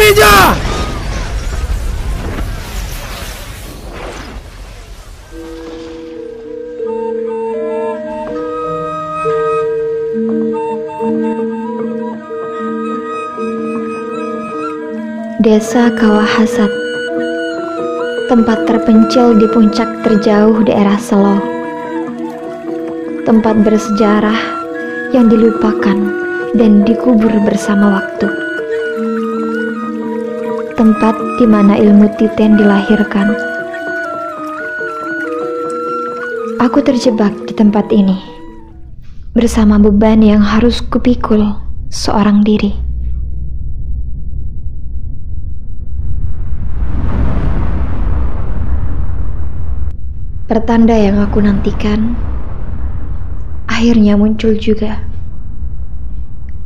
meja! Desa Kawahasat. Tempat terpencil di puncak terjauh daerah Selo. Tempat bersejarah yang dilupakan dan dikubur bersama waktu Tempat di mana ilmu titen dilahirkan. Aku terjebak di tempat ini Bersama beban yang harus kupikul seorang diri. Pertanda yang aku nantikan akhirnya muncul juga.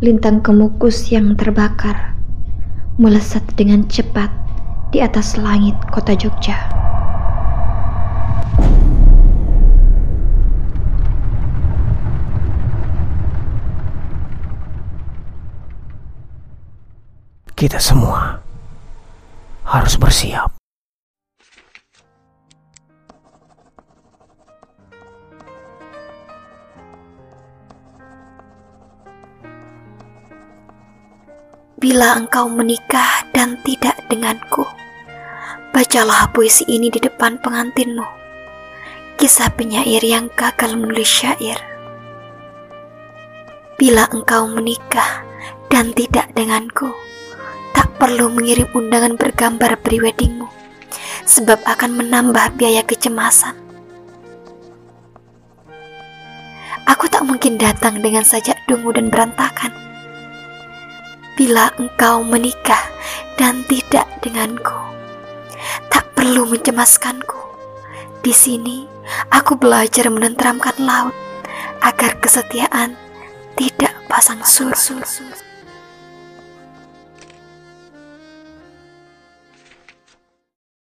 Lintang kemukus yang terbakar melesat dengan cepat di atas langit kota Jogja. Kita semua harus bersiap. Bila engkau menikah dan tidak denganku, bacalah puisi ini di depan pengantinmu. Kisah penyair yang gagal menulis syair. Bila engkau menikah dan tidak denganku, tak perlu mengirim undangan bergambar preweddingmu, sebab akan menambah biaya kecemasan. Aku tak mungkin datang dengan sajak dungu dan berantakan bila engkau menikah dan tidak denganku. Tak perlu mencemaskanku. Di sini aku belajar menenteramkan laut agar kesetiaan tidak pasang surut.